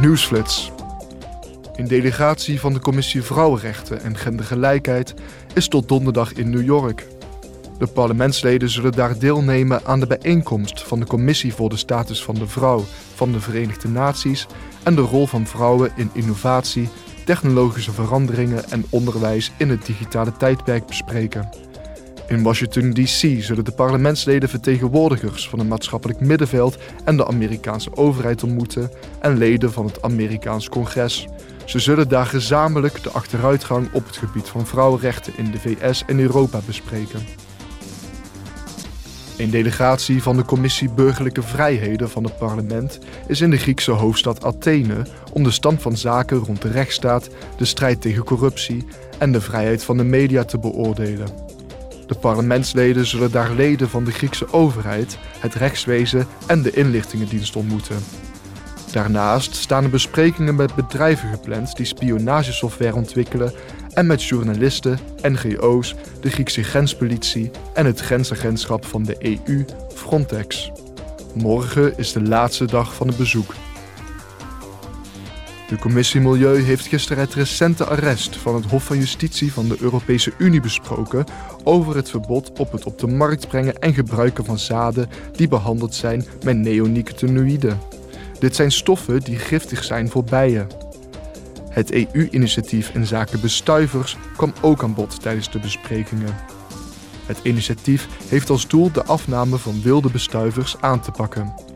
Nieuwsflits. Een delegatie van de Commissie Vrouwenrechten en Gendergelijkheid is tot donderdag in New York. De parlementsleden zullen daar deelnemen aan de bijeenkomst van de Commissie voor de Status van de Vrouw van de Verenigde Naties en de rol van vrouwen in innovatie, technologische veranderingen en onderwijs in het digitale tijdperk bespreken. In Washington DC zullen de parlementsleden vertegenwoordigers van het maatschappelijk middenveld en de Amerikaanse overheid ontmoeten en leden van het Amerikaans congres. Ze zullen daar gezamenlijk de achteruitgang op het gebied van vrouwenrechten in de VS en Europa bespreken. Een delegatie van de Commissie Burgerlijke Vrijheden van het parlement is in de Griekse hoofdstad Athene om de stand van zaken rond de rechtsstaat, de strijd tegen corruptie en de vrijheid van de media te beoordelen. De parlementsleden zullen daar leden van de Griekse overheid, het rechtswezen en de inlichtingendienst ontmoeten. Daarnaast staan er besprekingen met bedrijven gepland die spionagesoftware ontwikkelen en met journalisten, NGO's, de Griekse grenspolitie en het grensagentschap van de EU, Frontex. Morgen is de laatste dag van het bezoek. De Commissie Milieu heeft gisteren het recente arrest van het Hof van Justitie van de Europese Unie besproken over het verbod op het op de markt brengen en gebruiken van zaden die behandeld zijn met neonicotinoïden. Dit zijn stoffen die giftig zijn voor bijen. Het EU-initiatief in zaken bestuivers kwam ook aan bod tijdens de besprekingen. Het initiatief heeft als doel de afname van wilde bestuivers aan te pakken.